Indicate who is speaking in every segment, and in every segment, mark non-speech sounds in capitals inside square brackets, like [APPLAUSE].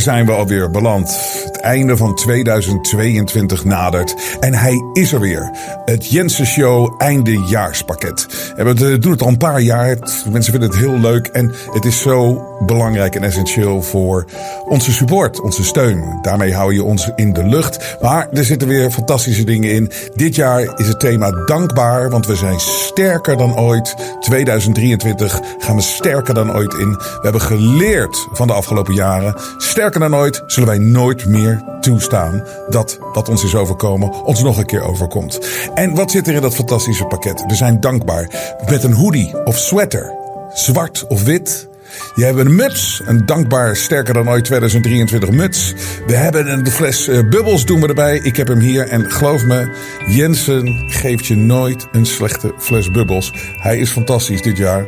Speaker 1: zijn we alweer beland. Einde van 2022 nadert. En hij is er weer. Het Jensen Show eindejaarspakket. We doen het al een paar jaar. Mensen vinden het heel leuk. En het is zo belangrijk en essentieel voor onze support, onze steun. Daarmee hou je ons in de lucht. Maar er zitten weer fantastische dingen in. Dit jaar is het thema dankbaar. Want we zijn sterker dan ooit. 2023 gaan we sterker dan ooit in. We hebben geleerd van de afgelopen jaren. Sterker dan ooit zullen wij nooit meer toestaan dat wat ons is overkomen ons nog een keer overkomt. En wat zit er in dat fantastische pakket? We zijn dankbaar met een hoodie of sweater, zwart of wit. Je hebt een muts, een dankbaar sterker dan ooit 2023 muts. We hebben een fles uh, bubbels doen we erbij. Ik heb hem hier en geloof me, Jensen geeft je nooit een slechte fles bubbels. Hij is fantastisch dit jaar.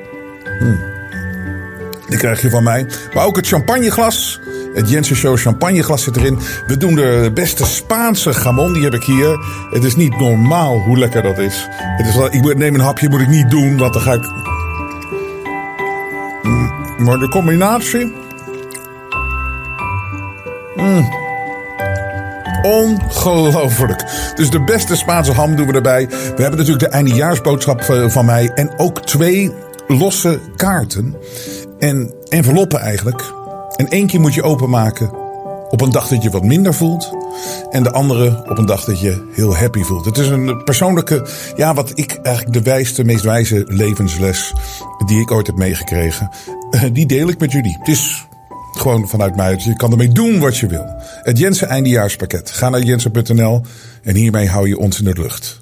Speaker 1: Hm. Die krijg je van mij. Maar ook het champagneglas. Het Jensen Show champagneglas zit erin. We doen de beste Spaanse gamon. Die heb ik hier. Het is niet normaal hoe lekker dat is. Het is ik neem een hapje, moet ik niet doen. Want dan ga ik... Mm, maar de combinatie... Mm. Ongelooflijk. Dus de beste Spaanse ham doen we erbij. We hebben natuurlijk de eindejaarsboodschap van mij. En ook twee losse kaarten. En enveloppen eigenlijk. En één keer moet je openmaken op een dag dat je wat minder voelt. En de andere op een dag dat je heel happy voelt. Het is een persoonlijke, ja, wat ik eigenlijk de wijste, meest wijze levensles die ik ooit heb meegekregen. Eh, die deel ik met jullie. Het is gewoon vanuit mij. Je kan ermee doen wat je wil. Het Jensen eindejaarspakket. Ga naar jensen.nl en hiermee hou je ons in de lucht.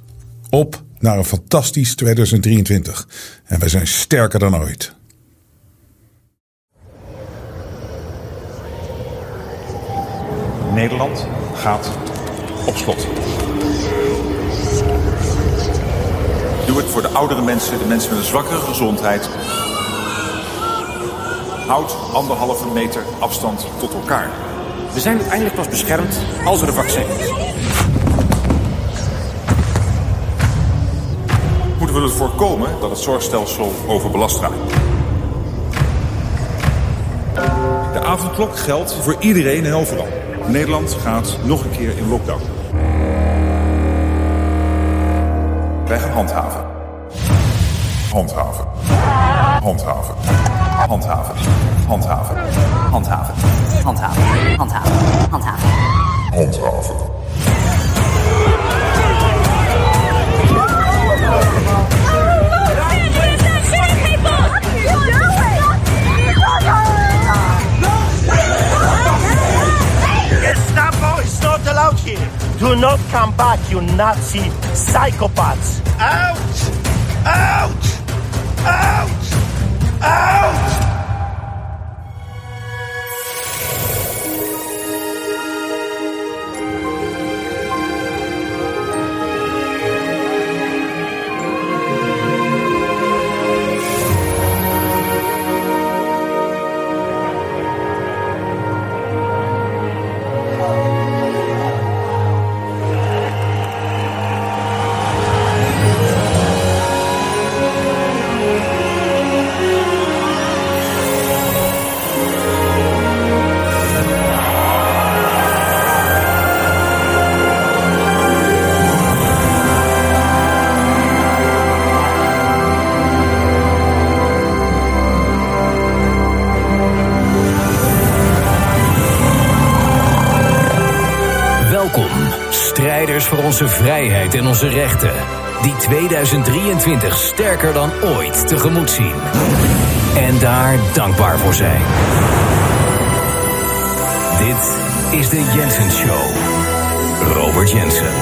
Speaker 1: Op naar een fantastisch 2023. En wij zijn sterker dan ooit.
Speaker 2: Nederland gaat op slot. Doe het voor de oudere mensen, de mensen met een zwakkere gezondheid. Houd anderhalve meter afstand tot elkaar.
Speaker 3: We zijn uiteindelijk pas beschermd als er een vaccin is.
Speaker 2: Moeten we er voorkomen dat het zorgstelsel overbelast raakt. De avondklok geldt voor iedereen en overal. Nederland gaat nog een keer in lockdown. Wij gaan handhaven. Handhaven. Handhaven. Handhaven. Handhaven.
Speaker 3: Handhaven. Handhaven. Handhaven. Handhaven.
Speaker 2: Handhaven.
Speaker 4: Do not come back, you Nazi psychopaths. Ouch! Ouch! Ouch! Ouch!
Speaker 5: Onze vrijheid en onze rechten. Die 2023 sterker dan ooit tegemoet zien. En daar dankbaar voor zijn. Dit is de Jensen Show. Robert Jensen.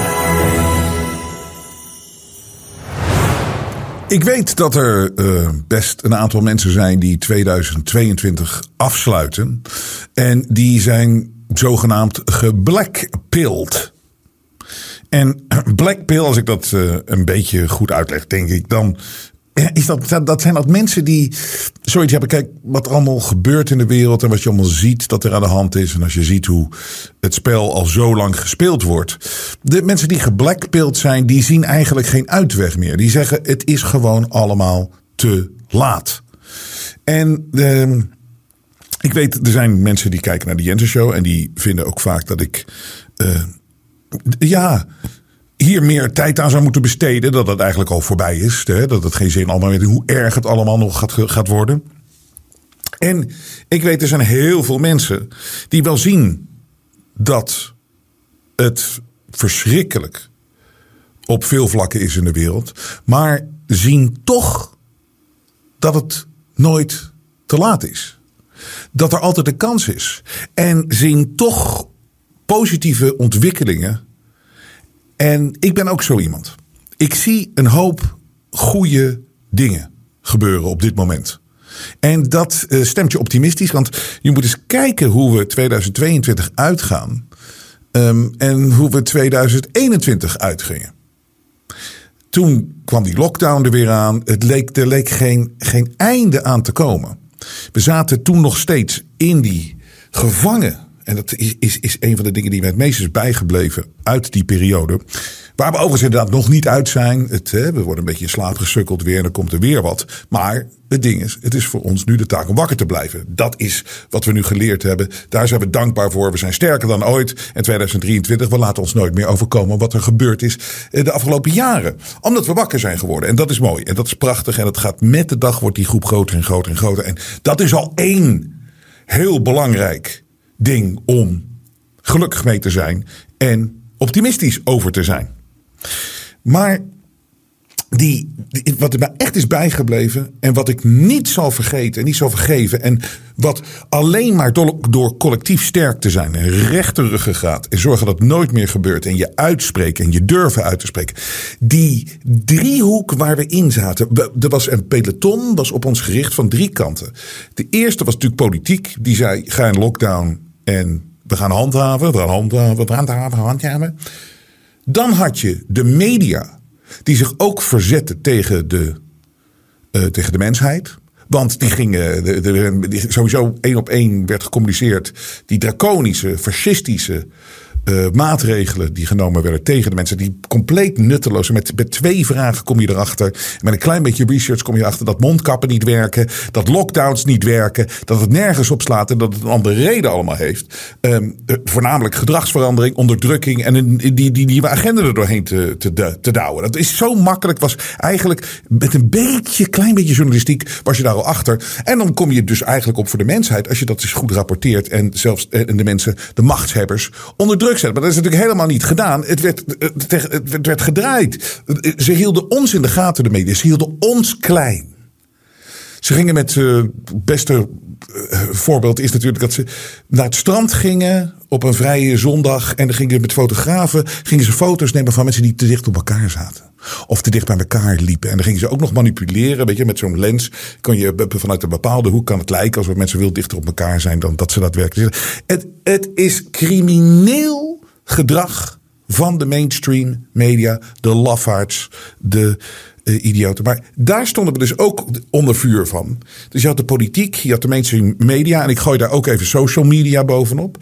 Speaker 1: Ik weet dat er uh, best een aantal mensen zijn die 2022 afsluiten. En die zijn zogenaamd geblackpilled. En [CLEARS THROAT] blackpill, als ik dat uh, een beetje goed uitleg, denk ik, dan [CLEARS THROAT] is dat, dat zijn dat mensen die zoiets hebben. Kijk, wat er allemaal gebeurt in de wereld en wat je allemaal ziet dat er aan de hand is. En als je ziet hoe het spel al zo lang gespeeld wordt. De mensen die geblackpilled zijn, die zien eigenlijk geen uitweg meer. Die zeggen het is gewoon allemaal te laat. En de, ik weet, er zijn mensen die kijken naar de Jensen Show en die vinden ook vaak dat ik. Uh, ja, hier meer tijd aan zou moeten besteden. Dat het eigenlijk al voorbij is. Hè? Dat het geen zin allemaal weet hoe erg het allemaal nog gaat, gaat worden. En ik weet, er zijn heel veel mensen die wel zien dat het verschrikkelijk op veel vlakken is in de wereld. Maar zien toch dat het nooit te laat is. Dat er altijd een kans is. En zien toch positieve ontwikkelingen. En ik ben ook zo iemand. Ik zie een hoop goede dingen gebeuren op dit moment. En dat uh, stemt je optimistisch, want je moet eens kijken hoe we 2022 uitgaan. Um, en hoe we 2021 uitgingen. Toen kwam die lockdown er weer aan. Het leek, er leek geen, geen einde aan te komen. We zaten toen nog steeds in die gevangen. En dat is, is, is een van de dingen die me het meest is bijgebleven uit die periode. Waar we overigens inderdaad nog niet uit zijn. Het, hè, we worden een beetje in slaap gesukkeld weer en dan komt er weer wat. Maar het ding is, het is voor ons nu de taak om wakker te blijven. Dat is wat we nu geleerd hebben. Daar zijn we dankbaar voor. We zijn sterker dan ooit. En 2023, we laten ons nooit meer overkomen wat er gebeurd is de afgelopen jaren. Omdat we wakker zijn geworden. En dat is mooi. En dat is prachtig. En dat gaat met de dag wordt die groep groter en groter en groter. En dat is al één heel belangrijk ding om gelukkig mee te zijn. En optimistisch over te zijn. Maar die, wat er mij echt is bijgebleven en wat ik niet zal vergeten en niet zal vergeven en wat alleen maar door, collectief sterk te zijn en rechterige gaat en zorgen dat het nooit meer gebeurt en je uitspreken en je durven uit te spreken. Die driehoek waar we in zaten, er was een peloton was op ons gericht van drie kanten. De eerste was natuurlijk politiek, die zei ga in lockdown en we gaan handhaven, we gaan handhaven, we gaan handhaven, handhaven. Dan had je de media, die zich ook verzetten tegen de, uh, tegen de mensheid. Want die gingen, de, de, sowieso één op één werd gecommuniceerd. Die draconische, fascistische uh, maatregelen die genomen werden tegen de mensen. Die compleet nutteloos. Met, met twee vragen kom je erachter. Met een klein beetje research kom je erachter dat mondkappen niet werken. Dat lockdowns niet werken. Dat het nergens op slaat en dat het een andere reden allemaal heeft. Um, voornamelijk gedragsverandering, onderdrukking en een, die, die nieuwe agenda er doorheen te, te, te douwen. Dat is zo makkelijk. Was eigenlijk met een beetje, klein beetje journalistiek was je daar al achter. En dan kom je dus eigenlijk op voor de mensheid. Als je dat eens goed rapporteert en zelfs en de mensen, de machtshebbers, onder druk maar dat is natuurlijk helemaal niet gedaan. Het werd, het werd gedraaid. Ze hielden ons in de gaten, de media. Ze hielden ons klein. Ze gingen met uh, beste uh, voorbeeld is natuurlijk dat ze naar het strand gingen op een vrije zondag. En dan gingen met fotografen gingen ze foto's nemen van mensen die te dicht op elkaar zaten. Of te dicht bij elkaar liepen. En dan gingen ze ook nog manipuleren. Weet je, met zo'n lens kan je vanuit een bepaalde hoek kan het lijken alsof mensen veel dichter op elkaar zijn dan dat ze dat werkelijk zijn. Het, het is crimineel gedrag van de mainstream media, de lafaards, de uh, idioten. Maar daar stonden we dus ook onder vuur van. Dus je had de politiek, je had de mainstream media en ik gooi daar ook even social media bovenop.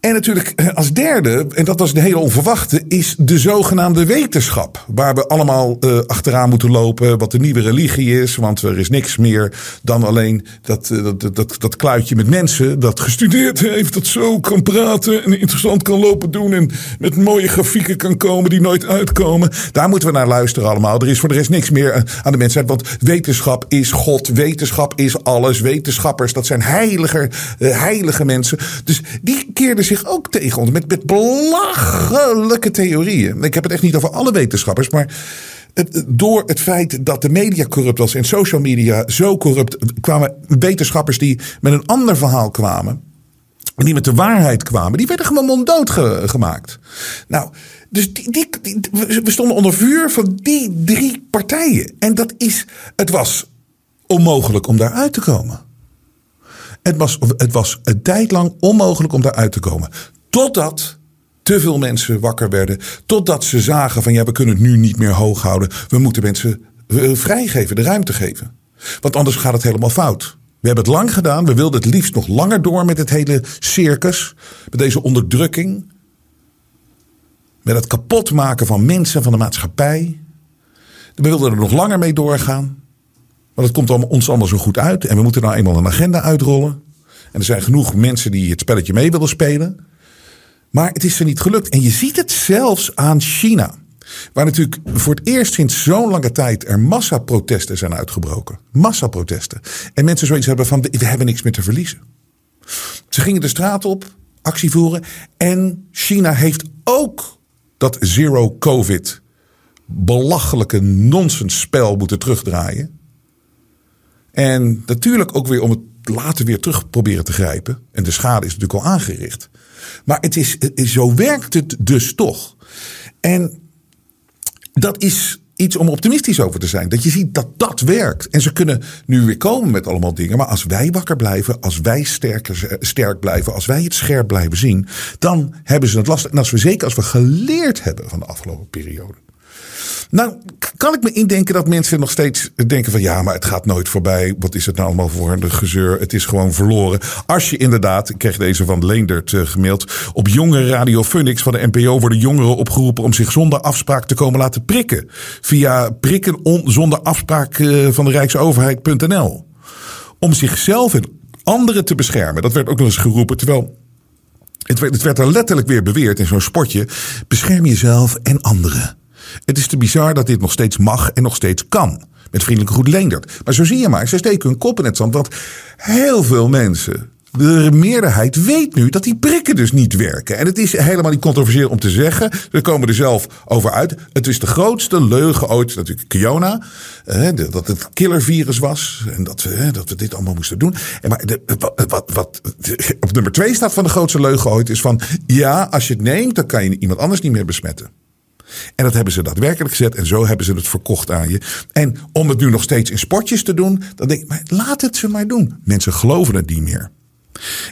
Speaker 1: En natuurlijk eh, als derde, en dat was de hele onverwachte, is de zogenaamde wetenschap. Waar we allemaal uh, achteraan moeten lopen, wat de nieuwe religie is. Want er is niks meer dan alleen dat, uh, dat, dat, dat kluitje met mensen dat gestudeerd heeft, dat zo kan praten en interessant kan lopen doen. En met mooie grafieken kan komen die nooit uitkomen. Daar moeten we naar luisteren allemaal. Er is voor de rest niks meer aan de mensheid. Want wetenschap is God, wetenschap is alles. Wetenschappers, dat zijn heiliger, heilige mensen. Dus die keerden zich ook tegen ons. Met, met belachelijke theorieën. Ik heb het echt niet over alle wetenschappers, maar. Het, door het feit dat de media corrupt was en social media zo corrupt, kwamen wetenschappers die met een ander verhaal kwamen. Die met de waarheid kwamen, die werden gewoon monddood gemaakt. Nou, dus die, die, we stonden onder vuur van die drie partijen. En dat is, het was onmogelijk om daaruit te komen. Het was, het was een tijd lang onmogelijk om daaruit te komen. Totdat te veel mensen wakker werden. Totdat ze zagen van ja, we kunnen het nu niet meer hoog houden. We moeten mensen vrijgeven, de ruimte geven. Want anders gaat het helemaal fout. We hebben het lang gedaan. We wilden het liefst nog langer door met het hele circus. Met deze onderdrukking. Met het kapotmaken van mensen, van de maatschappij. We wilden er nog langer mee doorgaan. Want het komt ons allemaal zo goed uit. En we moeten nou eenmaal een agenda uitrollen. En er zijn genoeg mensen die het spelletje mee willen spelen. Maar het is er niet gelukt. En je ziet het zelfs aan China. Waar natuurlijk voor het eerst sinds zo'n lange tijd er massaprotesten zijn uitgebroken. Massaprotesten. En mensen zoiets hebben van we hebben niks meer te verliezen. Ze gingen de straat op, actie voeren. En China heeft ook dat zero covid belachelijke nonsensspel moeten terugdraaien. En natuurlijk ook weer om het later weer terug proberen te grijpen. En de schade is natuurlijk al aangericht. Maar het is, zo werkt het dus toch. En dat is iets om optimistisch over te zijn. Dat je ziet dat dat werkt. En ze kunnen nu weer komen met allemaal dingen. Maar als wij wakker blijven, als wij sterker, sterk blijven, als wij het scherp blijven zien, dan hebben ze het lastig. En als we zeker als we geleerd hebben van de afgelopen periode. Nou, kan ik me indenken dat mensen nog steeds denken van ja, maar het gaat nooit voorbij. Wat is het nou allemaal voor een gezeur? Het is gewoon verloren. Als je inderdaad, ik kreeg deze van Leendert uh, gemaild, op jonge Radio Phoenix van de NPO worden jongeren opgeroepen om zich zonder afspraak te komen laten prikken. Via prikken zonder afspraak uh, van de Rijksoverheid.nl. Om zichzelf en anderen te beschermen. Dat werd ook nog eens geroepen. Terwijl het werd er letterlijk weer beweerd in zo'n sportje. Bescherm jezelf en anderen. Het is te bizar dat dit nog steeds mag en nog steeds kan. Met vriendelijke goed Leendert. Maar zo zie je maar, ze steken hun kop in het zand. Want heel veel mensen de meerderheid weet nu dat die prikken dus niet werken. En het is helemaal niet controversieel om te zeggen. We komen er zelf over uit. Het is de grootste leugen ooit, natuurlijk Kiona. dat het killervirus was. En dat we, dat we dit allemaal moesten doen. En maar de, wat, wat, op nummer twee staat van de grootste leugen ooit is van... Ja, als je het neemt, dan kan je iemand anders niet meer besmetten. En dat hebben ze daadwerkelijk gezet en zo hebben ze het verkocht aan je. En om het nu nog steeds in sportjes te doen, dan denk ik, maar laat het ze maar doen. Mensen geloven het niet meer.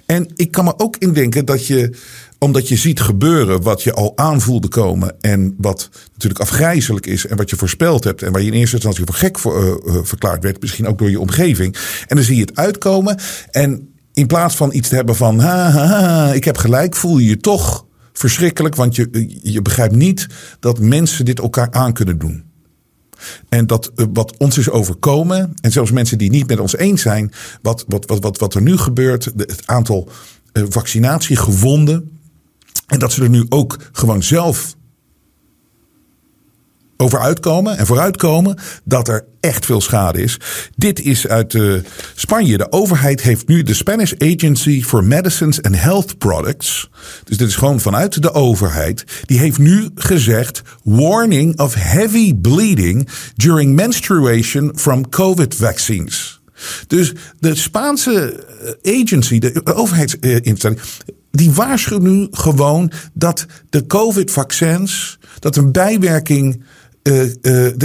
Speaker 1: En ik kan me ook indenken dat je, omdat je ziet gebeuren wat je al aanvoelde komen en wat natuurlijk afgrijzelijk is en wat je voorspeld hebt en waar je in eerste instantie voor gek voor, uh, verklaard werd, misschien ook door je omgeving. En dan zie je het uitkomen en in plaats van iets te hebben van, ha, ha, ha ik heb gelijk, voel je je toch verschrikkelijk, want je, je begrijpt niet dat mensen dit elkaar aan kunnen doen. En dat eh, wat ons is overkomen, en zelfs mensen die niet met ons eens zijn, wat, wat, wat, wat, wat er nu gebeurt, het aantal uh, vaccinatiegewonden, en dat ze er nu ook gewoon zelf over uitkomen en vooruitkomen dat er echt veel schade is. Dit is uit uh, Spanje. De overheid heeft nu de Spanish Agency for Medicines and Health Products. Dus dit is gewoon vanuit de overheid. Die heeft nu gezegd: warning of heavy bleeding during menstruation from COVID vaccines. Dus de Spaanse eh, agency, de overheidsinstelling, die waarschuwt nu gewoon dat de COVID-vaccins, dat een bijwerking uh,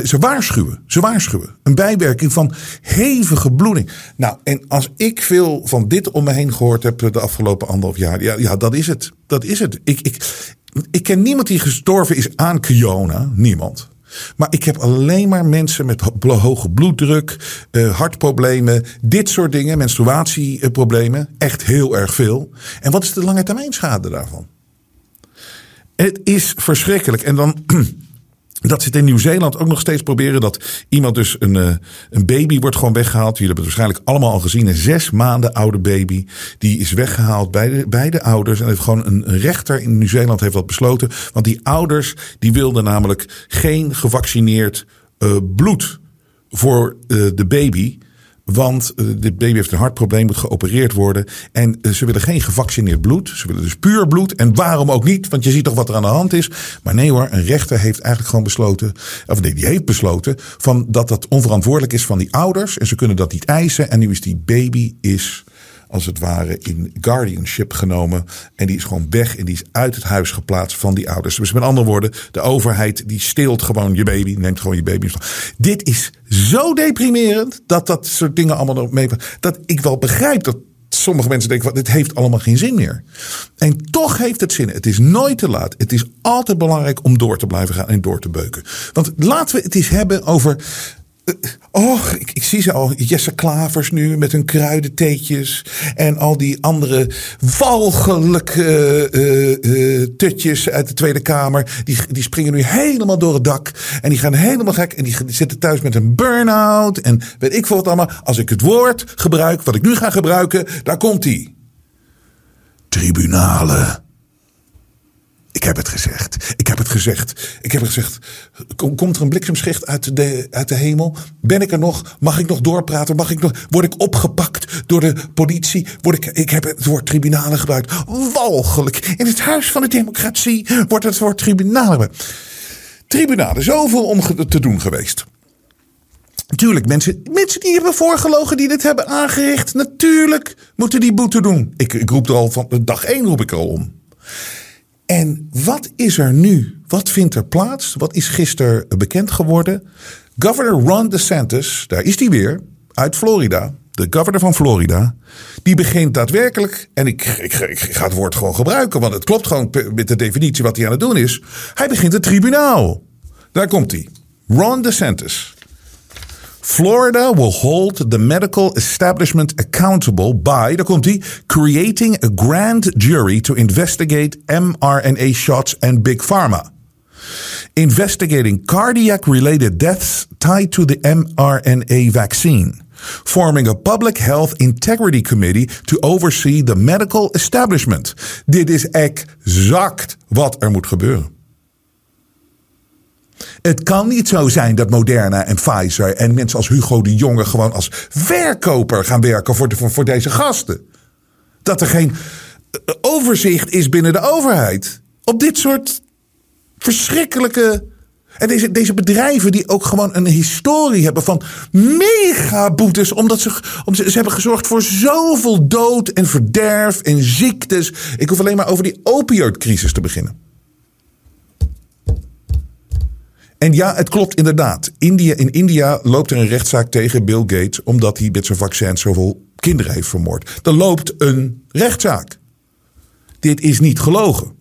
Speaker 1: ze waarschuwen. Ze waarschuwen. Een bijwerking van hevige bloeding. Nou, en als ik veel van dit om me heen gehoord heb de afgelopen anderhalf jaar. Ja, ja dat is het. Dat is het. Ik, ik, ik ken niemand die gestorven is aan corona. Niemand. Maar ik heb alleen maar mensen met hoge bloeddruk, uh, hartproblemen, dit soort dingen, menstruatieproblemen. Echt heel erg veel. En wat is de lange termijn schade daarvan? Het is verschrikkelijk. En dan [CLEARS THROAT] Dat zit in Nieuw-Zeeland ook nog steeds proberen. Dat iemand dus een, uh, een baby wordt gewoon weggehaald. Jullie hebben het waarschijnlijk allemaal al gezien. Een zes maanden oude baby. Die is weggehaald bij de, bij de ouders. En heeft gewoon een, rechter in Nieuw-Zeeland heeft dat besloten. Want die ouders die wilden namelijk geen gevaccineerd uh, bloed voor uh, de baby. Want uh, dit baby heeft een hartprobleem, moet geopereerd worden. En uh, ze willen geen gevaccineerd bloed. Ze willen dus puur bloed. En waarom ook niet? Want je ziet toch wat er aan de hand is. Maar nee hoor, een rechter heeft eigenlijk gewoon besloten. Of nee, die heeft besloten. Van dat dat onverantwoordelijk is van die ouders. En ze kunnen dat niet eisen. En nu is die baby is als het ware in guardianship genomen. En die is gewoon weg en die is uit het huis geplaatst van die ouders. Dus met andere woorden, de overheid die steelt gewoon je baby, neemt gewoon je baby. Dit is zo deprimerend dat dat soort dingen allemaal mee. Dat ik wel begrijp dat sommige mensen denken: dit heeft allemaal geen zin meer. En toch heeft het zin. Het is nooit te laat. Het is altijd belangrijk om door te blijven gaan en door te beuken. Want laten we het eens hebben over Oh, ik, ik, zie ze al. Jesse Klavers nu met hun kruidentheetjes. En al die andere walgelijke uh, tutjes uit de Tweede Kamer. Die, die springen nu helemaal door het dak. En die gaan helemaal gek. En die, zitten thuis met een burn-out. En weet ik veel wat allemaal. Als ik het woord gebruik, wat ik nu ga gebruiken, daar komt hij. tribunalen. Ik heb het gezegd. Ik heb het gezegd. Ik heb het gezegd. Kom- Komt er een bliksemschicht uit de, uit de hemel? Ben ik er nog? Mag ik nog doorpraten? Mag ik nog, word ik opgepakt door de politie? Word ik, ik heb het woord tribunalen gebruikt. Walgelijk. In het huis van de democratie wordt het woord tribunalen. Tribunalen, zoveel om te doen geweest. Natuurlijk, mensen, mensen die hebben voorgelogen, die dit hebben aangericht. Natuurlijk moeten die boete doen. Ik, ik roep er al van dag één roep ik er al om. En wat is er nu? Wat vindt er plaats? Wat is gisteren bekend geworden? Governor Ron DeSantis, daar is hij weer, uit Florida. De governor van Florida. Die begint daadwerkelijk, en ik, ik, ik ga het woord gewoon gebruiken, want het klopt gewoon met de definitie wat hij aan het doen is. Hij begint het tribunaal. Daar komt hij. Ron DeSantis. Florida will hold the medical establishment accountable by, daar komt hij, creating a grand jury to investigate mRNA shots and Big Pharma. Investigating cardiac related deaths tied to the mRNA vaccine. Forming a public health integrity committee to oversee the medical establishment. Dit is exact wat er moet gebeuren. Het kan niet zo zijn dat Moderna en Pfizer en mensen als Hugo de Jonge gewoon als verkoper gaan werken voor, voor deze gasten. Dat er geen eh, overzicht is binnen de overheid op dit soort verschrikkelijke. En deze, deze bedrijven die ook gewoon een historie hebben van megaboetes. Omdat ze, om, ze, ze hebben gezorgd voor zoveel dood en verderf en ziektes. Ik hoef alleen maar over die opioidcrisis te beginnen. En ja, het klopt inderdaad. India, in India loopt er een rechtszaak tegen Bill Gates. omdat hij met zijn vaccin zoveel kinderen heeft vermoord. Er loopt een rechtszaak. Dit is niet gelogen.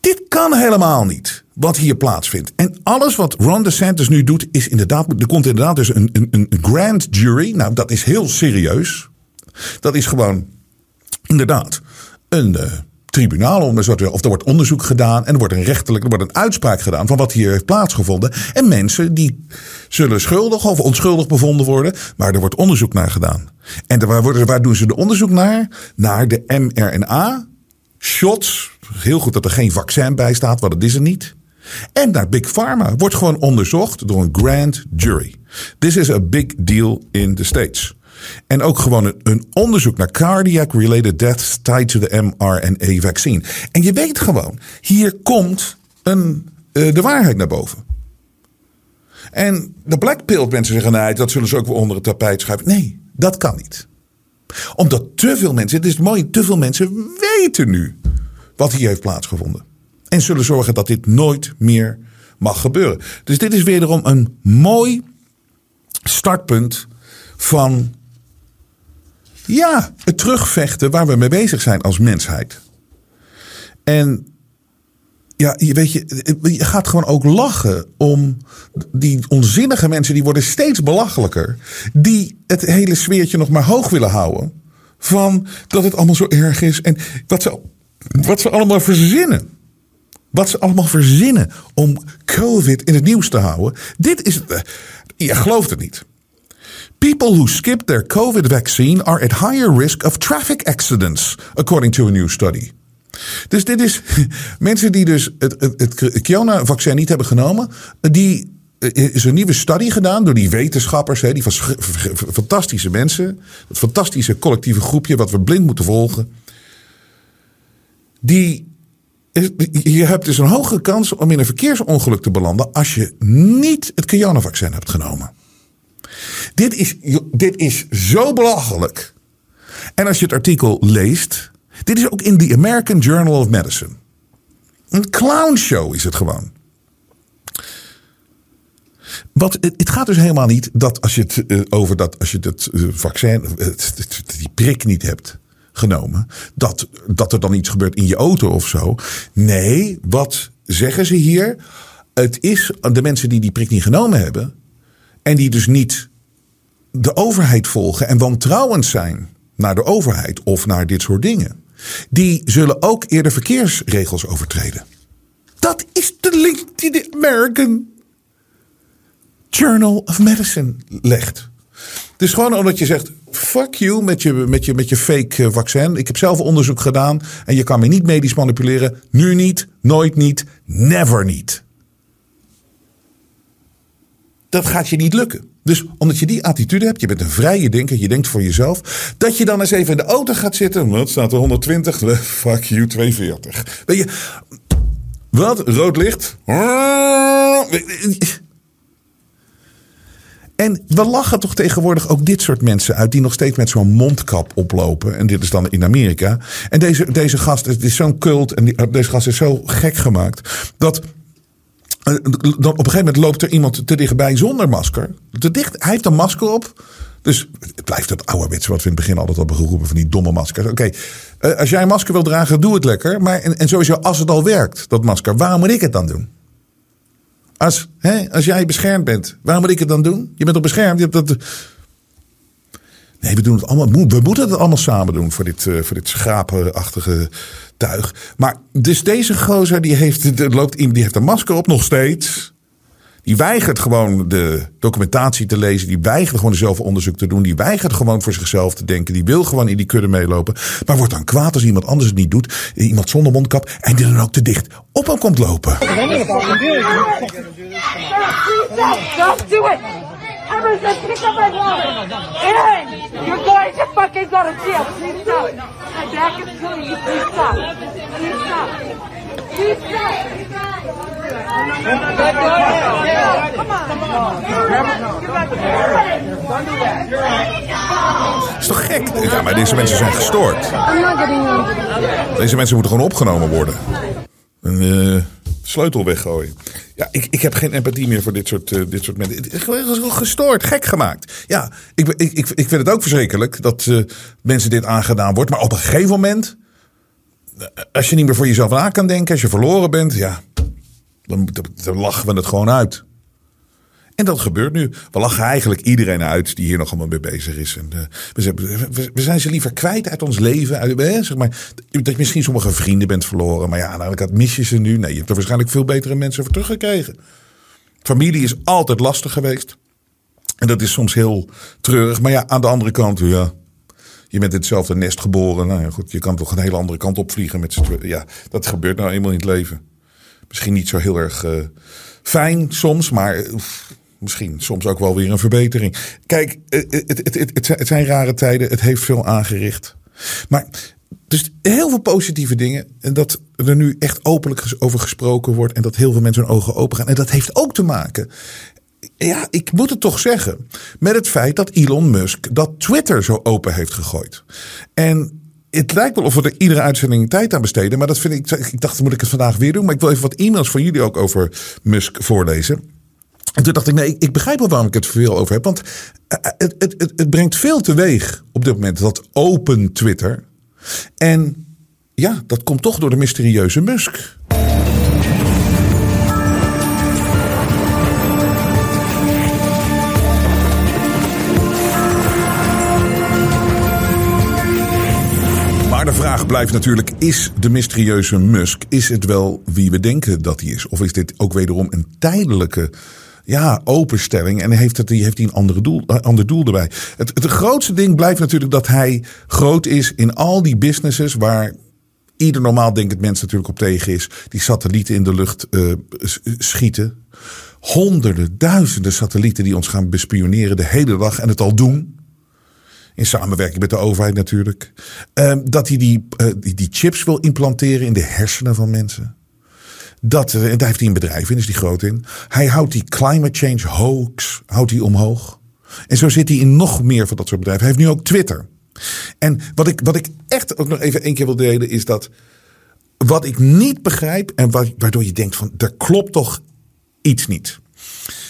Speaker 1: Dit kan helemaal niet. Wat hier plaatsvindt. En alles wat Ron DeSantis nu doet, is inderdaad. Er komt inderdaad dus een, een, een grand jury. Nou, dat is heel serieus. Dat is gewoon inderdaad een. Uh, tribunaal om, of er wordt onderzoek gedaan en er wordt een rechtelijk, er wordt een uitspraak gedaan van wat hier heeft plaatsgevonden. En mensen die zullen schuldig of onschuldig bevonden worden, maar er wordt onderzoek naar gedaan. En waar, worden, waar doen ze de onderzoek naar? Naar de mRNA shots. Heel goed dat er geen vaccin bij staat, want dat is er niet. En naar Big Pharma wordt gewoon onderzocht door een grand jury. This is a big deal in the States. En ook gewoon een, onderzoek naar cardiac-related deaths tied to the mRNA-vaccine. En je weet gewoon, hier komt een, uh, de waarheid naar boven. En de black pill mensen zeggen, nee, dat zullen ze ook wel onder het tapijt schuiven. Nee, dat kan niet. Omdat te veel mensen, het is mooi, te veel mensen weten nu wat hier heeft plaatsgevonden. En zullen zorgen dat dit nooit meer mag gebeuren. Dus dit is wederom een mooi startpunt van ja, het terugvechten waar we mee bezig zijn als mensheid. En ja, je weet je, je gaat gewoon ook lachen om die onzinnige mensen, die worden steeds belachelijker. Die het hele sfeertje nog maar hoog willen houden. Van dat het allemaal zo erg is. En wat ze, wat ze allemaal verzinnen. Wat ze allemaal verzinnen om COVID in het nieuws te houden. Dit is. Je gelooft het niet. People who skip their COVID vaccine are at higher risk of traffic accidents, according to a new study. Dus dit is [LAUGHS] mensen die dus het, het, het corona-vaccin niet hebben genomen, die is een nieuwe studie gedaan door die wetenschappers, die fantastische mensen, dat fantastische collectieve groepje wat we blind moeten volgen. Die, je hebt dus een hogere kans om in een verkeersongeluk te belanden als je niet het corona-vaccin hebt genomen. Dit is, dit is zo belachelijk. En als je het artikel leest. Dit is ook in the American Journal of Medicine. Een clownshow is het gewoon. Wat, het, gaat dus helemaal niet dat als je het uh, over dat als je het uh, vaccin, het, die prik niet hebt genomen, dat, dat er dan iets gebeurt in je auto of zo. Nee, wat zeggen ze hier? Het is de mensen die die prik niet genomen hebben, en die dus niet de overheid volgen en wantrouwend zijn naar de overheid of naar dit soort dingen. Die zullen ook eerder verkeersregels overtreden. Dat is de link die de American Journal of Medicine legt. Dus gewoon omdat je zegt fuck you met je, met je, met je fake eh, vaccin. Ik heb zelf onderzoek gedaan en je kan me niet medisch manipuleren. Nu niet, nooit niet, never niet. Dat gaat je niet lukken. Dus omdat je die attitude hebt, je bent een vrije denker, je denkt voor jezelf, dat je dan eens even in de auto gaat zitten. Wat staat er 120? [LAUGHS] Fuck you, 240. Weet je, wat? Rood licht? En we lachen toch tegenwoordig ook dit soort mensen uit die nog steeds met zo'n mondkap oplopen. En dit is dan in Amerika. En deze, deze gast, het is zo'n cult en deze gast is zo gek gemaakt dat. Eh, Dan op een gegeven moment loopt er iemand te dichtbij zonder masker. Te dicht, hij heeft een masker op. Dus het blijft het ouderwetse wat we in het begin altijd hebben geroepen van die domme maskers. Oké, eh, als jij een masker wil dragen, doe het lekker. Maar en, en sowieso, als het al werkt, dat masker, waarom moet ik het dan doen? Als, hè, als jij beschermd bent, waarom moet ik het dan doen? Je bent al beschermd. Je hebt dat... Nee, we doen het allemaal. We moeten het allemaal samen doen voor dit, uh, voor dit schapenachtige tuig. Maar dus deze gozer die heeft, loopt die heeft een masker op nog steeds. Die weigert gewoon de documentatie te lezen. Die weigert gewoon zelf onderzoek te doen. Die weigert gewoon voor zichzelf te denken. Die wil gewoon in die kudde meelopen. Maar wordt dan kwaad als iemand anders het niet doet. Iemand zonder mondkap. En die dan ook te dicht op hem komt lopen.
Speaker 6: Don't do it! Emerson, pick up my wallet! Aaron, you're going to fucking go to jail. Please stop. My back is killing you. Please stop. Please stop. Please stop. Come on.
Speaker 1: is toch gek? Ja, maar deze mensen zijn gestoord. Deze mensen moeten gewoon opgenomen worden. Een uh, sleutel weggooien. Ja, ik, ik heb geen empathie meer voor dit soort, uh, dit soort mensen. Het gestoord, gek gemaakt. Ja, ik, ik, ik, ik vind het ook verschrikkelijk dat uh, mensen dit aangedaan wordt. Maar op een gegeven moment, als je niet meer voor jezelf na kan denken, als je verloren bent, ja, dan, dan lachen we het gewoon uit. En dat gebeurt nu. We lachen eigenlijk iedereen uit die hier nog allemaal mee bezig is. En, uh, we, zijn, ze liever kwijt uit ons leven. Uit, eh, zeg maar, dat je misschien sommige vrienden bent verloren. Maar ja, nou, ik mis je ze nu. Nee, je hebt er waarschijnlijk veel betere mensen voor teruggekregen. Familie is altijd lastig geweest. En dat is soms heel treurig. Maar ja, aan de andere kant, ja, je bent in hetzelfde nest geboren. Nou ja, goed, je kan toch een hele andere kant opvliegen met z'n. Ja, dat gebeurt nou eenmaal in het leven. Misschien niet zo heel erg uh, fijn soms, maar misschien soms ook wel weer een verbetering. Kijk, het, het, het, het, zijn rare tijden. Het heeft veel aangericht. Maar dus heel veel positieve dingen. En dat er nu echt openlijk over gesproken wordt. En dat heel veel mensen hun ogen open gaan. En dat heeft ook te maken. Ja, ik moet het toch zeggen. Met het feit dat Elon Musk dat Twitter zo open heeft gegooid. En het lijkt wel of we er iedere uitzending tijd aan besteden. Maar dat vind ik. Ik dacht, moet ik het vandaag weer doen. Maar ik wil even wat e-mails van jullie ook over Musk voorlezen. En toen dacht ik, nee, ik begrijp wel waarom ik het veel over heb. Want het, het, het, het brengt veel teweeg op dit moment, dat open Twitter. En ja, dat komt toch door de mysterieuze Musk. Maar de vraag blijft natuurlijk, is de mysterieuze Musk, is het wel wie we denken dat hij is? Of is dit ook wederom een tijdelijke ja, openstelling. En heeft, het, heeft hij een andere doel, ander doel erbij. Het, het grootste ding blijft natuurlijk dat hij groot is in al die businesses waar ieder normaal denkend mens natuurlijk op tegen is. Die satellieten in de lucht uh, schieten. Honderden, duizenden satellieten die ons gaan bespioneren de hele dag en het al doen. In samenwerking met de overheid natuurlijk. Uh, dat hij die, die, die chips wil implanteren in de hersenen van mensen. Dat, en daar heeft hij een bedrijf in, is die groot in. Hij houdt die climate change hoax houdt hij omhoog. En zo zit hij in nog meer van dat soort bedrijven. Hij heeft nu ook Twitter. En wat ik, wat ik echt ook nog even één keer wil delen is dat... Wat ik niet begrijp en waardoor je denkt van... er klopt toch iets niet.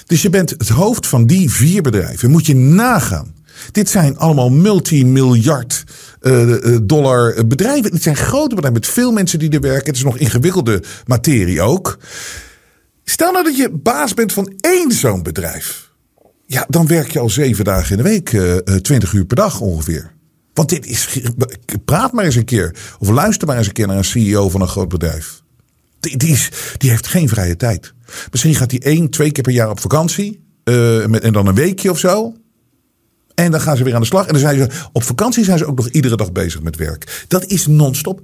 Speaker 1: Dus je bent het hoofd van die vier bedrijven. Moet je nagaan. Dit zijn allemaal multimiljard uh, dollar bedrijven. Het zijn grote bedrijven met veel mensen die er werken. Het is nog ingewikkelde materie ook. Stel nou dat je baas bent van één zo'n bedrijf. Ja, dan werk je al zeven dagen in de week, uh, 20 uur per dag ongeveer. Want dit is. Praat maar eens een keer. Of luister maar eens een keer naar een CEO van een groot bedrijf. Die, die, heeft geen vrije tijd. Misschien gaat hij één, twee keer per jaar op vakantie. Met, en dan een weekje of zo. En dan gaan ze weer aan de slag. En dan zijn ze op vakantie zijn ze ook nog iedere dag bezig met werk. Dat is non-stop.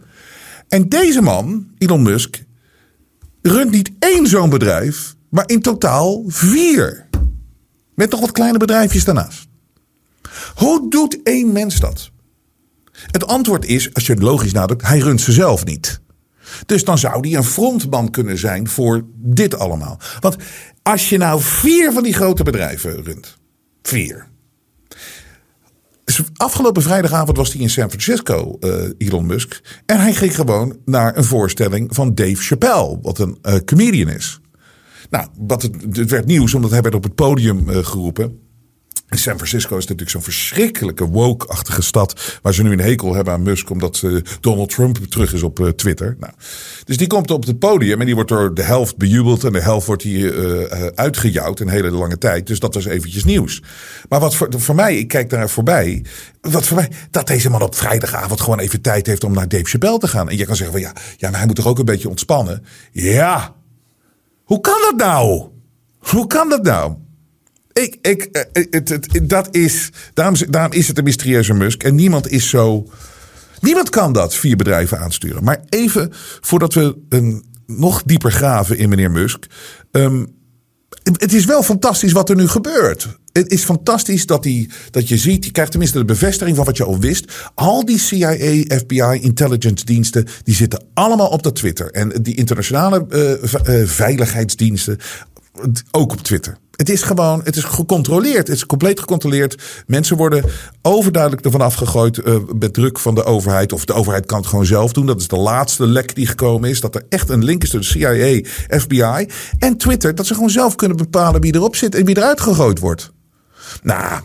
Speaker 1: En deze man, Elon Musk, runt niet één zo'n bedrijf, maar in totaal vier. Met nog wat kleine bedrijfjes daarnaast. Hoe doet één mens dat? Het antwoord is, als je het logisch nadenkt, hij runt ze zelf niet. Dus dan zou hij een frontman kunnen zijn voor dit allemaal. Want als je nou vier van die grote bedrijven runt. Vier. Dus afgelopen vrijdagavond was hij in San Francisco, uh, Elon Musk. En hij ging gewoon naar een voorstelling van Dave Chappelle, wat een uh, comedian is. Nou, wat het, het, werd nieuws omdat hij werd op het podium uh, geroepen. San Francisco is natuurlijk zo'n verschrikkelijke woke-achtige stad. Waar ze nu een hekel hebben aan Musk. Omdat uh, Donald Trump terug is op uh, Twitter. Nou, dus die komt op het podium. En die wordt door de helft bejubeld. En de helft wordt hier uh, uitgejouwd. Een hele lange tijd. Dus dat was eventjes nieuws. Maar wat voor, voor mij, ik kijk daar voorbij. Wat voor mij, dat deze man op vrijdagavond gewoon even tijd heeft om naar Dave Chappelle te gaan. En je kan zeggen van ja, ja maar hij moet toch ook een beetje ontspannen. Ja. Hoe kan dat nou? Hoe kan dat nou? Ik, ik, het, het, dat is, daarom, daarom is het een mysterieuze Musk. En niemand is zo. Niemand kan dat vier bedrijven aansturen. Maar even voordat we een, nog dieper graven in meneer Musk. Um, het is wel fantastisch wat er nu gebeurt. Het is fantastisch dat, die, dat je ziet, je krijgt tenminste de bevestiging van wat je al wist. Al die CIA, FBI, intelligence diensten, die zitten allemaal op dat Twitter. En die internationale uh, veiligheidsdiensten, ook op Twitter. Het is gewoon, het is gecontroleerd. Het is compleet gecontroleerd. Mensen worden overduidelijk ervan afgegooid uh, met druk van de overheid. Of de overheid kan het gewoon zelf doen. Dat is de laatste lek die gekomen is. Dat er echt een link is tussen CIA, FBI en Twitter. Dat ze gewoon zelf kunnen bepalen wie erop zit en wie eruit gegooid wordt. Nou,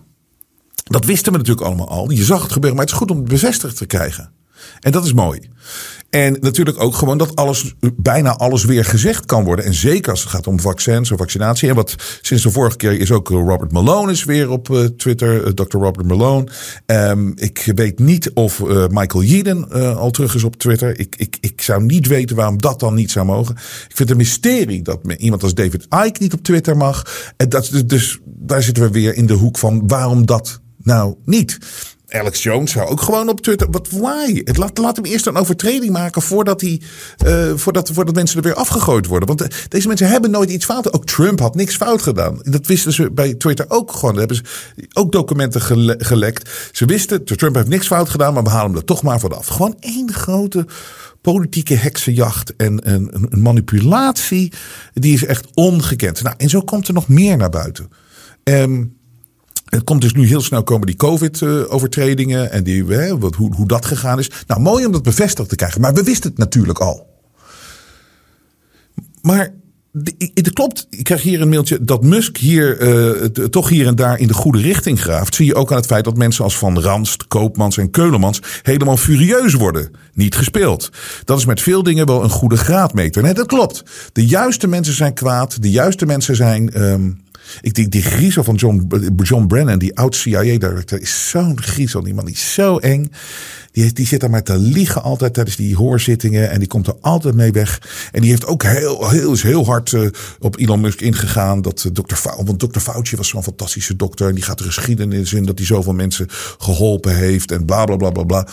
Speaker 1: dat wisten we natuurlijk allemaal al. Je zag het gebeuren, maar het is goed om het bevestigd te krijgen. En dat is mooi. En natuurlijk ook gewoon dat alles, bijna alles weer gezegd kan worden. En zeker als het gaat om vaccins of vaccinatie. En wat sinds de vorige keer is ook Robert Malone is weer op uh, Twitter. Uh, Dr. Robert Malone. Um, ik weet niet of Michael Yeadon al terug is op Twitter. Ik, ik, ik zou niet weten waarom dat dan niet zou mogen. Ik vind het een mysterie dat iemand als David Icke niet op Twitter mag. En dat, dus daar zitten we weer in de hoek van waarom dat nou niet. Alex Jones zou ook gewoon op Twitter. Wat why? Het laat, laat hem eerst een overtreding maken voordat, hij, uh, voordat, voordat mensen er weer afgegooid worden. Want uh, deze mensen hebben nooit iets fout. Ook Trump had niks fout gedaan. Dat wisten ze bij Twitter ook gewoon. Daar hebben ze ook documenten gele gelekt. Ze wisten, Trump heeft niks fout gedaan, maar we halen hem er toch maar vanaf. Gewoon één grote politieke heksenjacht en een, een manipulatie. Die is echt ongekend. Nou, en zo komt er nog meer naar buiten. Um, het komt dus nu heel snel komen die COVID-overtredingen en die, hè, wat, hoe, hoe dat gegaan is. Nou, mooi om dat bevestigd te krijgen. Maar we wisten het natuurlijk al. Maar het klopt, ik krijg hier een mailtje dat Musk hier uh, toch hier en daar in de goede richting graaft. Zie je ook aan het feit dat mensen als Van Ranst, Koopmans en Keulemans helemaal furieus worden. Niet gespeeld. Dat is met veel dingen wel een goede graadmeter. Nee, dat klopt. De juiste mensen zijn kwaad. De juiste mensen zijn um, ik denk die griezel van John, John Brennan, die oud-CIA-director, is zo'n griezel. Die man die is zo eng. Die, die zit daar maar te liegen altijd tijdens die hoorzittingen. En die komt er altijd mee weg. En die heeft ook heel, heel, heel hard uh, op Elon Musk ingegaan. Dat uh, Dr. Want Dr. Fauci was zo'n fantastische dokter. En die gaat de geschiedenis in dat hij zoveel mensen geholpen heeft. En bla bla bla bla bla.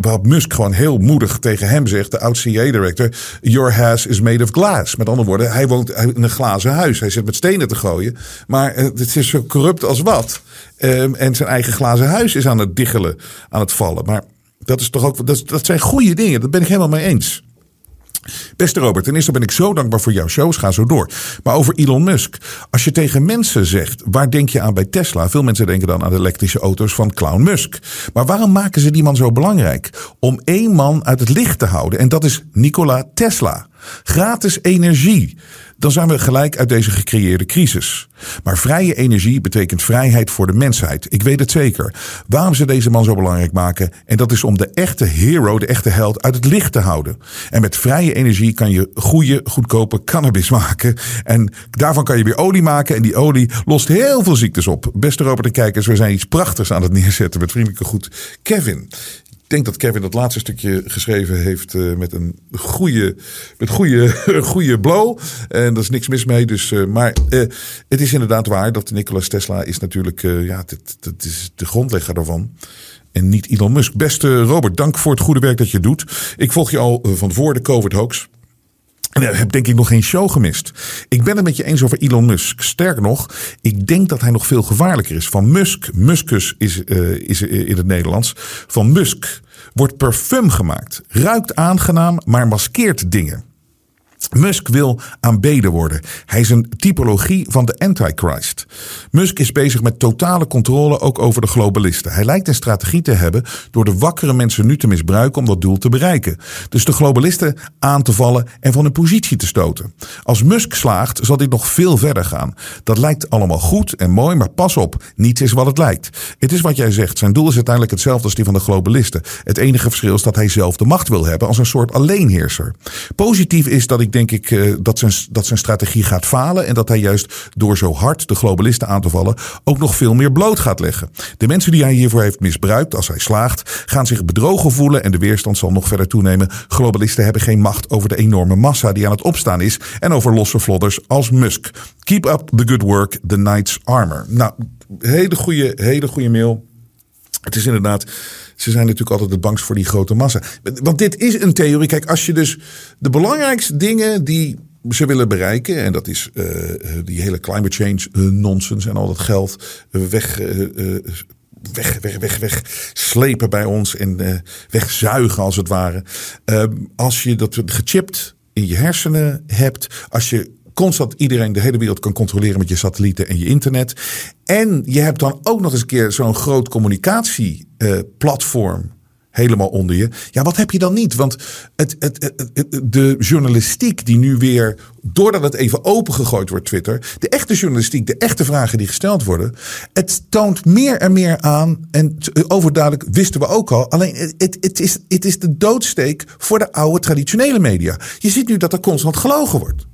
Speaker 1: Waarop Musk gewoon heel moedig tegen hem zegt, de oud CIA-director. Your house is made of glass. Met andere woorden, hij woont in een glazen huis. Hij zit met stenen te gooien. Maar uh, het is zo corrupt als wat. Um, en zijn eigen glazen huis is aan het diggelen, aan het vallen. Maar dat, is toch ook, dat, dat zijn goede dingen. Dat ben ik helemaal mee eens. Beste Robert, ten eerste ben ik zo dankbaar voor jouw shows. Ga zo door. Maar over Elon Musk. Als je tegen mensen zegt, waar denk je aan bij Tesla? Veel mensen denken dan aan de elektrische auto's van Clown Musk. Maar waarom maken ze die man zo belangrijk? Om één man uit het licht te houden. En dat is Nikola Tesla. Gratis energie dan zijn we gelijk uit deze gecreëerde crisis. Maar vrije energie betekent vrijheid voor de mensheid. Ik weet het zeker. Waarom ze deze man zo belangrijk maken? En dat is om de echte hero, de echte held, uit het licht te houden. En met vrije energie kan je goede, goedkope cannabis maken. En daarvan kan je weer olie maken. En die olie lost heel veel ziektes op. Beste Robert en kijkers, we zijn iets prachtigs aan het neerzetten met vriendelijke goed Kevin. Denk dat Kevin dat laatste stukje geschreven heeft uh, met een goede, met goede, [LAUGHS] goede blow. En daar is niks mis mee. Dus, uh, maar uh, het is inderdaad waar dat Nikola Tesla is natuurlijk, ja, dat is de grondlegger daarvan. En niet Elon Musk. Beste Robert, dank voor het goede werk dat je doet. Ik volg je al van voor de COVID-hoax. En ik heb denk ik nog geen show gemist. Ik ben het met je eens over Elon Musk. Sterker nog, ik denk dat hij nog veel gevaarlijker is. Van Musk, Muskus is, uh, is in het Nederlands. Van Musk wordt parfum gemaakt. Ruikt aangenaam, maar maskeert dingen. Musk wil aanbeden worden. Hij is een typologie van de Antichrist. Musk is bezig met totale controle ook over de globalisten. Hij lijkt een strategie te hebben door de wakkere mensen nu te misbruiken om dat doel te bereiken. Dus de globalisten aan te vallen en van hun positie te stoten. Als Musk slaagt, zal dit nog veel verder gaan. Dat lijkt allemaal goed en mooi, maar pas op, niets is wat het lijkt. Het is wat jij zegt. Zijn doel is uiteindelijk hetzelfde als die van de globalisten. Het enige verschil is dat hij zelf de macht wil hebben als een soort alleenheerser. Positief is dat ik denk ik uh, dat, zijn, dat zijn strategie gaat falen. En dat hij juist door zo hard de globalisten aan te vallen ook nog veel meer bloot gaat leggen. De mensen die hij hiervoor heeft misbruikt, als hij slaagt, gaan zich bedrogen voelen en de weerstand zal nog verder toenemen. Globalisten hebben geen macht over de enorme massa die aan het opstaan is en over losse vlodders als Musk. Keep up the good work, the Knight's Armor. Nou, hele goede, hele goede mail. Het is inderdaad, ze zijn natuurlijk altijd het bangst voor die grote massa. Want dit is een theorie. Kijk, als je dus de belangrijkste dingen die ze willen bereiken, en dat is uh, die hele climate change uh, nonsens en al dat geld weg, weg, weg, weg, weg slepen bij ons en wegzuigen als het ware. als je dat gechipt in je hersenen hebt, als je constant iedereen de hele wereld kan controleren met je satellieten en je internet. En je hebt dan ook nog eens een keer zo'n groot communicatieplatform. Uh, helemaal onder je. Ja, wat heb je dan niet? Want het, het, het, de journalistiek die nu weer, doordat het even opengegooid wordt, Twitter, de echte journalistiek, de echte vragen die gesteld worden, het toont meer en meer aan. En overduidelijk wisten we ook al. Alleen het, het, is, het is de doodsteek voor de oude traditionele media. Je ziet nu dat er constant gelogen wordt.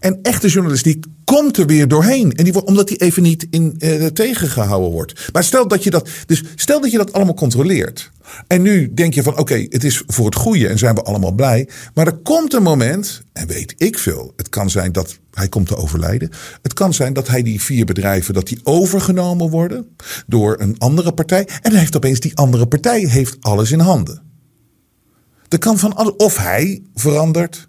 Speaker 1: En echte journalistiek komt er weer doorheen. En die wordt, omdat die even niet in, uh, tegengehouden wordt. Maar stel dat je dat. Dus stel dat je dat allemaal controleert. En nu denk je van oké, het is voor het goede en zijn we allemaal blij. Maar er komt een moment, en weet ik veel. Het kan zijn dat hij komt te overlijden. Het kan zijn dat hij die vier bedrijven dat die overgenomen worden door een andere partij. En dan heeft opeens die andere partij heeft alles in handen. Er kan van alles. Of hij verandert.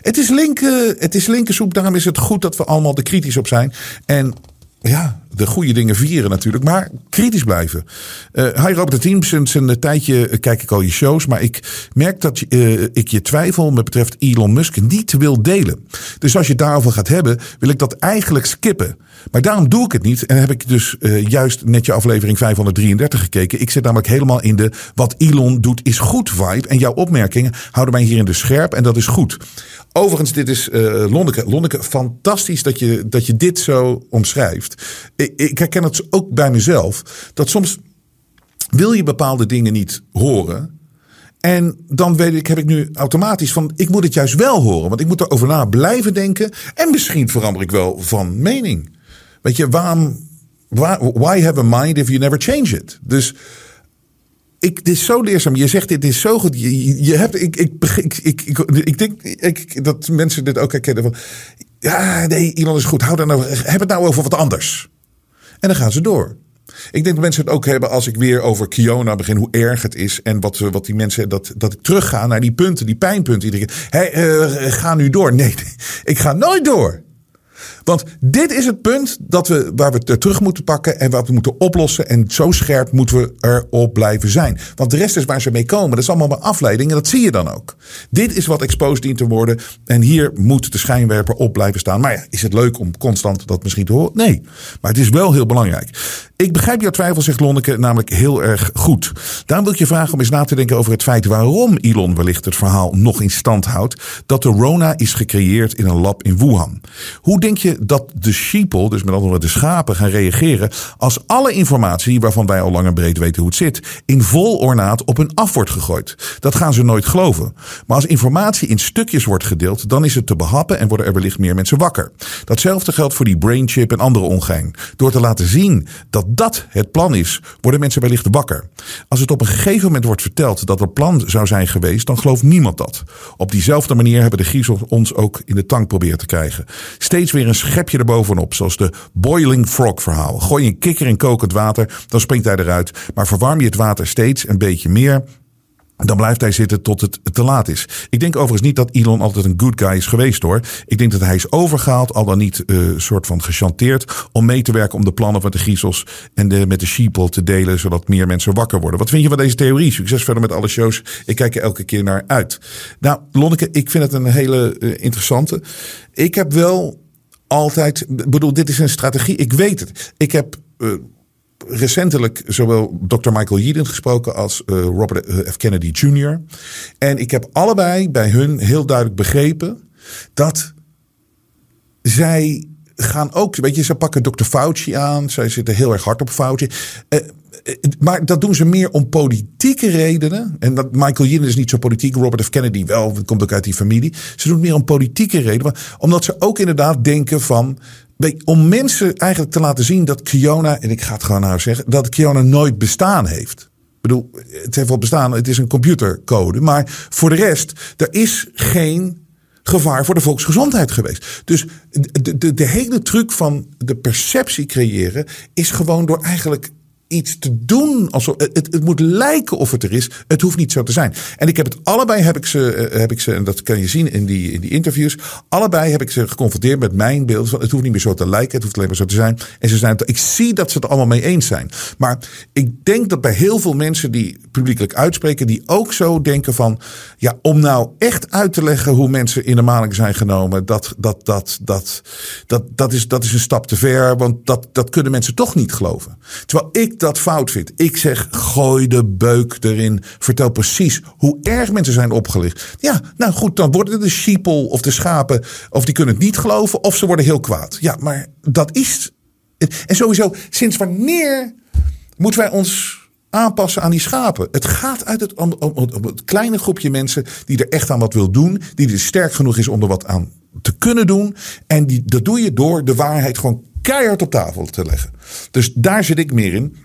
Speaker 1: Het is, linker, het is linkersoep, daarom is het goed dat we allemaal er kritisch op zijn. En ja, de goede dingen vieren natuurlijk, maar kritisch blijven. Uh, hi Robert de Team, sinds een tijdje kijk ik al je shows, maar ik merk dat uh, ik je twijfel met betreft Elon Musk niet wil delen. Dus als je daarover gaat hebben, wil ik dat eigenlijk skippen. Maar daarom doe ik het niet en heb ik dus uh, juist net je aflevering 533 gekeken. Ik zit namelijk helemaal in de wat Elon doet is goed vibe en jouw opmerkingen houden mij hier in de scherp en dat is goed. Overigens, dit is uh. Lonneke, fantastisch dat je, dat je dit zo omschrijft. Ik, ik herken het ook bij mezelf. Dat soms wil je bepaalde dingen niet horen. En dan weet ik, heb ik nu automatisch van, ik moet het juist wel horen. Want ik moet erover na blijven denken. En misschien verander ik wel van mening. Weet je, waarom, why have a mind if you never change it? Dus ik, dit is zo leerzaam. Je zegt dit is zo goed. Je, hebt, ik, ik, ik, ik, ik, ik denk ik, dat mensen dit ook herkennen. Van, ja, nee, iemand is goed. Hou dan nou, heb het nou over wat anders. En dan gaan ze door. Ik denk dat mensen het ook hebben als ik weer over Kiona begin, hoe erg het is. En wat, wat die mensen, dat, dat ik terugga naar die punten, die pijnpunten. Hey, uh, ga nu door. Nee, [LAUGHS] ik ga nooit door. Want dit is het punt dat we, waar we het terug moeten pakken en wat we moeten oplossen. En zo scherp moeten we erop blijven zijn. Want de rest is waar ze mee komen. Dat is allemaal maar afleiding en dat zie je dan ook. Dit is wat exposed dient te worden. En hier moet de schijnwerper op blijven staan. Maar ja, is het leuk om constant dat misschien te horen? Nee. Maar het is wel heel belangrijk. Ik begrijp jouw twijfel, zegt Lonneke, namelijk heel erg goed. Daarom wil ik je vragen om eens na te denken over het feit waarom Elon wellicht het verhaal nog in stand houdt dat de Rona is gecreëerd in een lab in Wuhan. Hoe denk je dat de sheeple, dus met andere woorden de schapen, gaan reageren als alle informatie, waarvan wij al lang en breed weten hoe het zit, in vol ornaat op hun af wordt gegooid? Dat gaan ze nooit geloven. Maar als informatie in stukjes wordt gedeeld, dan is het te behappen en worden er wellicht meer mensen wakker. Datzelfde geldt voor die brainchip en andere ongein. Door te laten zien dat dat het plan is, worden mensen wellicht wakker. Als het op een gegeven moment wordt verteld dat er plan zou zijn geweest, dan gelooft niemand dat. Op diezelfde manier hebben de griezels ons ook in de tank proberen te krijgen. Steeds weer een schepje erbovenop, zoals de boiling frog verhaal. Gooi een kikker in kokend water, dan springt hij eruit. Maar verwarm je het water steeds een beetje meer, dan blijft hij zitten tot het te laat is. Ik denk overigens niet dat Elon altijd een good guy is geweest hoor. Ik denk dat hij is overgehaald, al dan niet uh, soort van gechanteerd. om mee te werken om de plannen van de griezels en de, met de sheeple te delen. zodat meer mensen wakker worden. Wat vind je van deze theorie? Succes verder met alle shows. Ik kijk er elke keer naar uit. Nou, Lonneke, ik vind het een hele uh, interessante. Ik heb wel altijd. bedoel, dit is een strategie. Ik weet het. Ik heb. Uh, recentelijk zowel Dr. Michael Yeadon gesproken als uh, Robert F. Kennedy Jr. En ik heb allebei bij hun heel duidelijk begrepen dat zij gaan ook, weet je, ze pakken Dr. Fauci aan. Zij zitten heel erg hard op Fauci. Maar dat doen ze meer om politieke redenen. En dat Michael Yeadon is niet zo politiek. Robert F. Kennedy wel, komt ook uit die familie. Ze doen het meer om politieke redenen. Omdat ze ook inderdaad denken van om mensen eigenlijk te laten zien dat Kiona, en ik ga het gewoon nou zeggen, dat Kiona nooit bestaan heeft. Ik bedoel, het heeft wel bestaan, het is een computercode. Maar voor de rest, er is geen gevaar voor de volksgezondheid geweest. Dus de, de hele truc van de perceptie creëren is gewoon door eigenlijk iets te doen. Alsof, het, het moet lijken of het er is. Het hoeft niet zo te zijn. En ik heb het allebei, heb ik ze, eh, heb ik ze en dat kan je zien in die, in die interviews. Allebei heb ik ze geconfronteerd met mijn beeld. Het hoeft niet meer zo te lijken, het hoeft alleen maar zo te zijn. En ze zijn, ik zie dat ze het allemaal mee eens zijn. Maar ik denk dat bij heel veel mensen die publiekelijk uitspreken, die ook zo denken van, ja, om nou echt uit te leggen hoe mensen in de maling zijn genomen, dat, dat, dat, dat, dat, dat, is, dat is een stap te ver. Want dat, dat kunnen mensen toch niet geloven. Terwijl ik dat fout vind. Ik zeg, gooi de beuk erin. Vertel precies hoe erg mensen zijn opgelicht. Ja, nou goed, dan worden de sheeple of de schapen... of die kunnen het niet geloven of ze worden heel kwaad. Ja, maar dat is... En sowieso, sinds wanneer moeten wij ons aanpassen aan die schapen. Het gaat uit het, om, het kleine groepje mensen die er echt aan wat wil doen. Die er sterk genoeg is om er wat aan te kunnen doen. En die, dat doe je door de waarheid gewoon keihard op tafel te leggen. Dus daar zit ik meer in.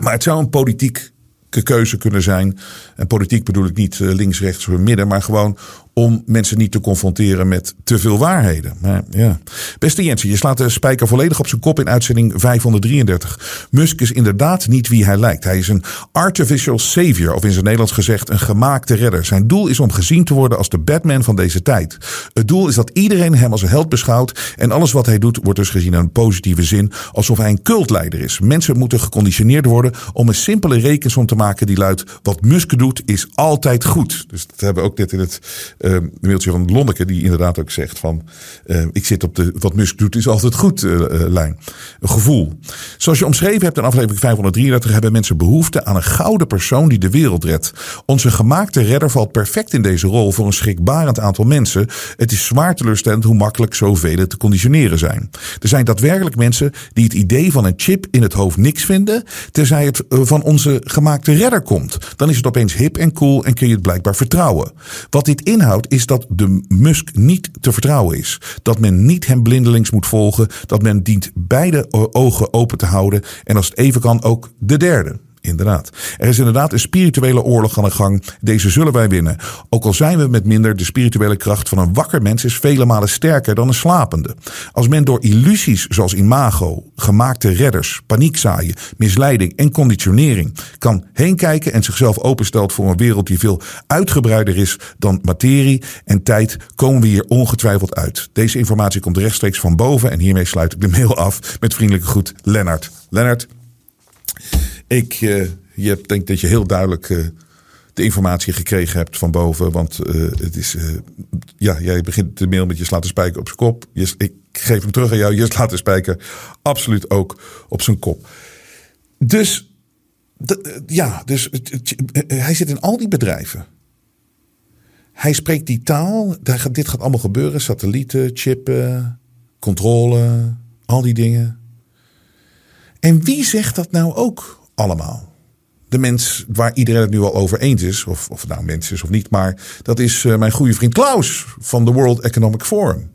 Speaker 1: Maar het zou een politieke keuze kunnen zijn. En politiek bedoel ik niet eh, links, rechts of midden, maar gewoon om mensen niet te confronteren met te veel waarheden. Maar ja. Beste Jensen, je slaat de spijker volledig op zijn kop in uitzending 533. Musk is inderdaad niet wie hij lijkt. Hij is een artificial savior, of in zijn Nederlands gezegd een gemaakte redder. Zijn doel is om gezien te worden als de Batman van deze tijd. Het doel is dat iedereen hem als een held beschouwt en alles wat hij doet wordt dus gezien in een positieve zin, alsof hij een cultleider is. Mensen moeten geconditioneerd worden om een simpele rekensom te maken die luidt: wat Musk doet is altijd goed. Dus dat hebben we ook net in het uh, mailtje van Lonneke, die inderdaad ook zegt van uh, ik zit op de wat Musk doet is altijd goed uh, lijn. Een gevoel. Zoals je omschreven hebt in aflevering 533 hebben mensen behoefte aan een gouden persoon die de wereld redt. Onze gemaakte redder valt perfect in deze rol voor een schrikbarend aantal mensen. Het is zwaar teleurstellend hoe makkelijk zoveel te conditioneren zijn. Er zijn daadwerkelijk mensen die het idee van een chip in het hoofd niks vinden, terzij het van onze gemaakte redder komt. Dan is het opeens hip en cool en kun je het blijkbaar vertrouwen. Wat dit inhoudt is dat de Musk niet te vertrouwen is. Dat men niet hem blindelings moet volgen. Dat men dient beide ogen open te houden. En als het even kan ook de derde. Inderdaad. Er is inderdaad een spirituele oorlog aan de gang. Deze zullen wij winnen. Ook al zijn we met minder, de spirituele kracht van een wakker mens is vele malen sterker dan een slapende. Als men door illusies zoals imago, gemaakte redders, paniek zaaien, misleiding en conditionering kan heenkijken en zichzelf openstelt voor een wereld die veel uitgebreider is dan materie en tijd, komen we hier ongetwijfeld uit. Deze informatie komt rechtstreeks van boven en hiermee sluit ik de mail af met vriendelijke groet Lennart. Lennart, ik uh, je denk dat je heel duidelijk uh, de informatie gekregen hebt van boven. Want uh, het is. ja, jij begint de mail met je slaat de spijker op zijn kop. Je, ik geef hem terug aan jou. Je slaat de spijker absoluut ook op zijn kop. Dus. Ja, dus hij zit in al die bedrijven. Hij spreekt die taal. Dit gaat allemaal gebeuren. Satellieten, chippen. controle, al die dingen. En wie zegt dat nou ook allemaal? De mens waar iedereen het nu al over eens is, of, of nou mens is of niet, maar dat is uh, mijn goede vriend Klaus van de World Economic Forum.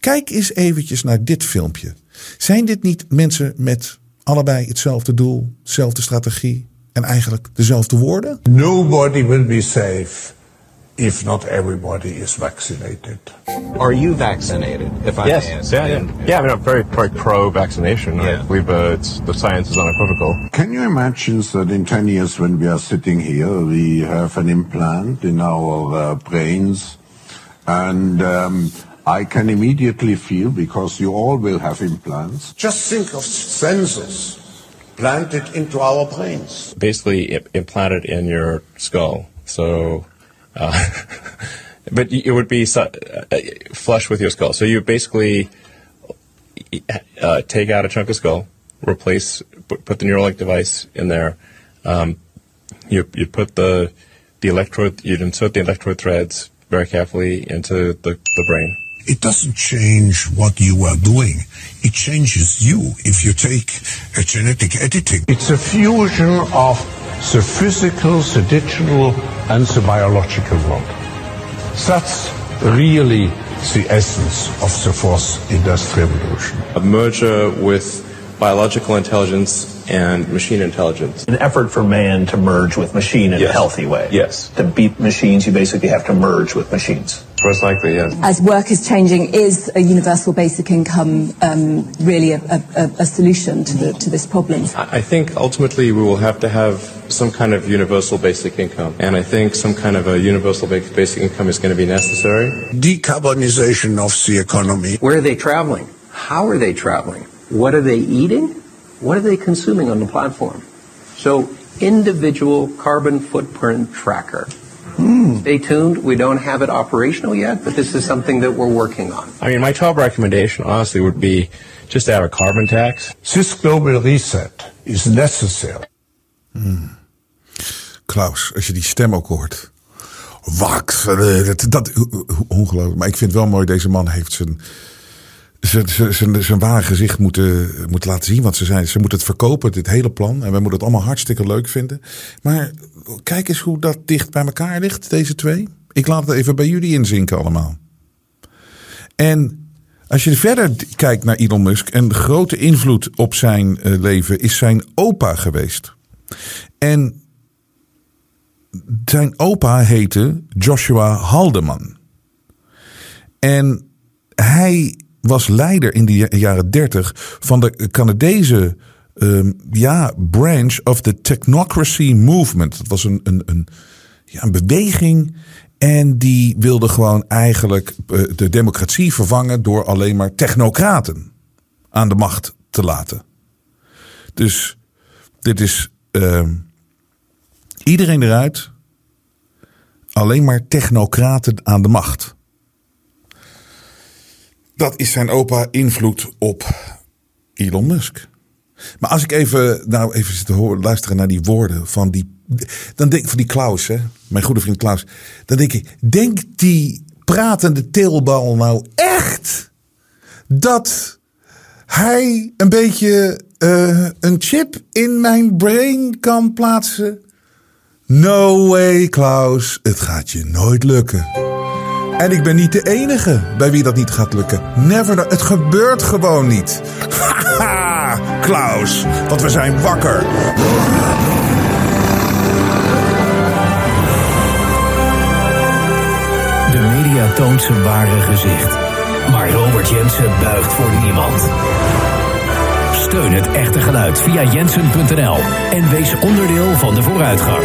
Speaker 1: Kijk eens eventjes naar dit filmpje. Zijn dit niet mensen met allebei hetzelfde doel, dezelfde strategie en eigenlijk dezelfde woorden?
Speaker 7: Nobody will be safe if not everybody is vaccinated.
Speaker 8: Are you vaccinated? If I
Speaker 9: yes.
Speaker 8: may ask?
Speaker 9: Yeah, yeah, yeah. I mean, I'm very, very pro-vaccination.
Speaker 8: Yeah.
Speaker 9: I believe uh, it's, the science is unequivocal.
Speaker 7: Can you imagine that in 10 years when we are sitting here, we have an implant in our uh, brains and um, I can immediately feel, because you all will have implants, just think of sensors planted into our brains.
Speaker 9: Basically, implanted in your skull. So, uh, [LAUGHS] but it would be su- uh, flush with your skull. So you basically uh, take out a chunk of skull, replace, put, put the Neuralink device in there. Um, you you put the the electrode, you'd insert the electrode threads very carefully into the, the brain.
Speaker 7: It doesn't change what you are doing. It changes you if you take a genetic editing. It's a fusion of the physical, the digital, and the biological world. That's really the essence of the fourth industrial revolution.
Speaker 9: A merger with biological intelligence and machine intelligence.
Speaker 10: an effort for man to merge with machine in
Speaker 9: Yes.
Speaker 10: a healthy way.
Speaker 9: Yes.
Speaker 10: To beat machines, you basically have to merge with machines.
Speaker 9: Most likely, yes.
Speaker 11: as work is changing, is a universal basic income um, really a, a, a solution to, the, to this problem?
Speaker 9: I I think ultimately we will have to have some kind of universal basic income. And I think some kind of a universal basic income is going to be necessary.
Speaker 7: Decarbonization of the economy.
Speaker 8: Where are they traveling? How are they traveling? What are they eating? What are they consuming on the platform? So, individual carbon footprint tracker. Stay tuned. We don't have it operational yet, but this is something that we're working on.
Speaker 9: I mean, my top recommendation, honestly, would be just to have a carbon tax.
Speaker 7: This global reset is necessary.
Speaker 1: Klaus, als je die stem ook hoort. Wat? eh, Dat, dat, ongelooflijk. Maar ik vind wel mooi, deze man heeft zijn, zijn, zijn, zijn ware gezicht moeten, moeten laten zien. Want ze, zijn, ze moeten het verkopen, dit hele plan. En wij moeten het allemaal hartstikke leuk vinden. Maar kijk eens hoe dat dicht bij elkaar ligt, deze twee. Ik laat het even bij jullie inzinken allemaal. En als je verder kijkt naar Elon Musk, een grote invloed op zijn eh, leven is zijn opa geweest. En zijn opa heette Joshua Haldeman. En hij was leider in de ja- jaren 30 van de Canadese ehm, ja, branch of the Technocracy Movement. Dat was een, een, een, ja, een beweging. En die wilde gewoon eigenlijk eh, de democratie vervangen door alleen maar technocraten aan de macht te laten. Dus dit is ehm, iedereen eruit, alleen maar technocraten aan de macht. Dat is zijn opa invloed op Elon Musk. Maar als ik even, nou even zit te horen, luisteren naar die woorden van die, dan denk van die Klaus, hè, mijn goede vriend Klaus, dan denk ik, denkt die pratende teelbal nou echt dat hij een beetje eh, een chip in mijn brain kan plaatsen? No way, Klaus. Het gaat je nooit lukken. En ik ben niet de enige bij wie dat niet gaat lukken. Never. Het gebeurt gewoon niet. Haha, Klaus, want we zijn wakker.
Speaker 5: De media toont zijn ware gezicht. Maar Robert Jensen buigt voor niemand. Steun het echte geluid via jensen.nl en wees onderdeel van de vooruitgang.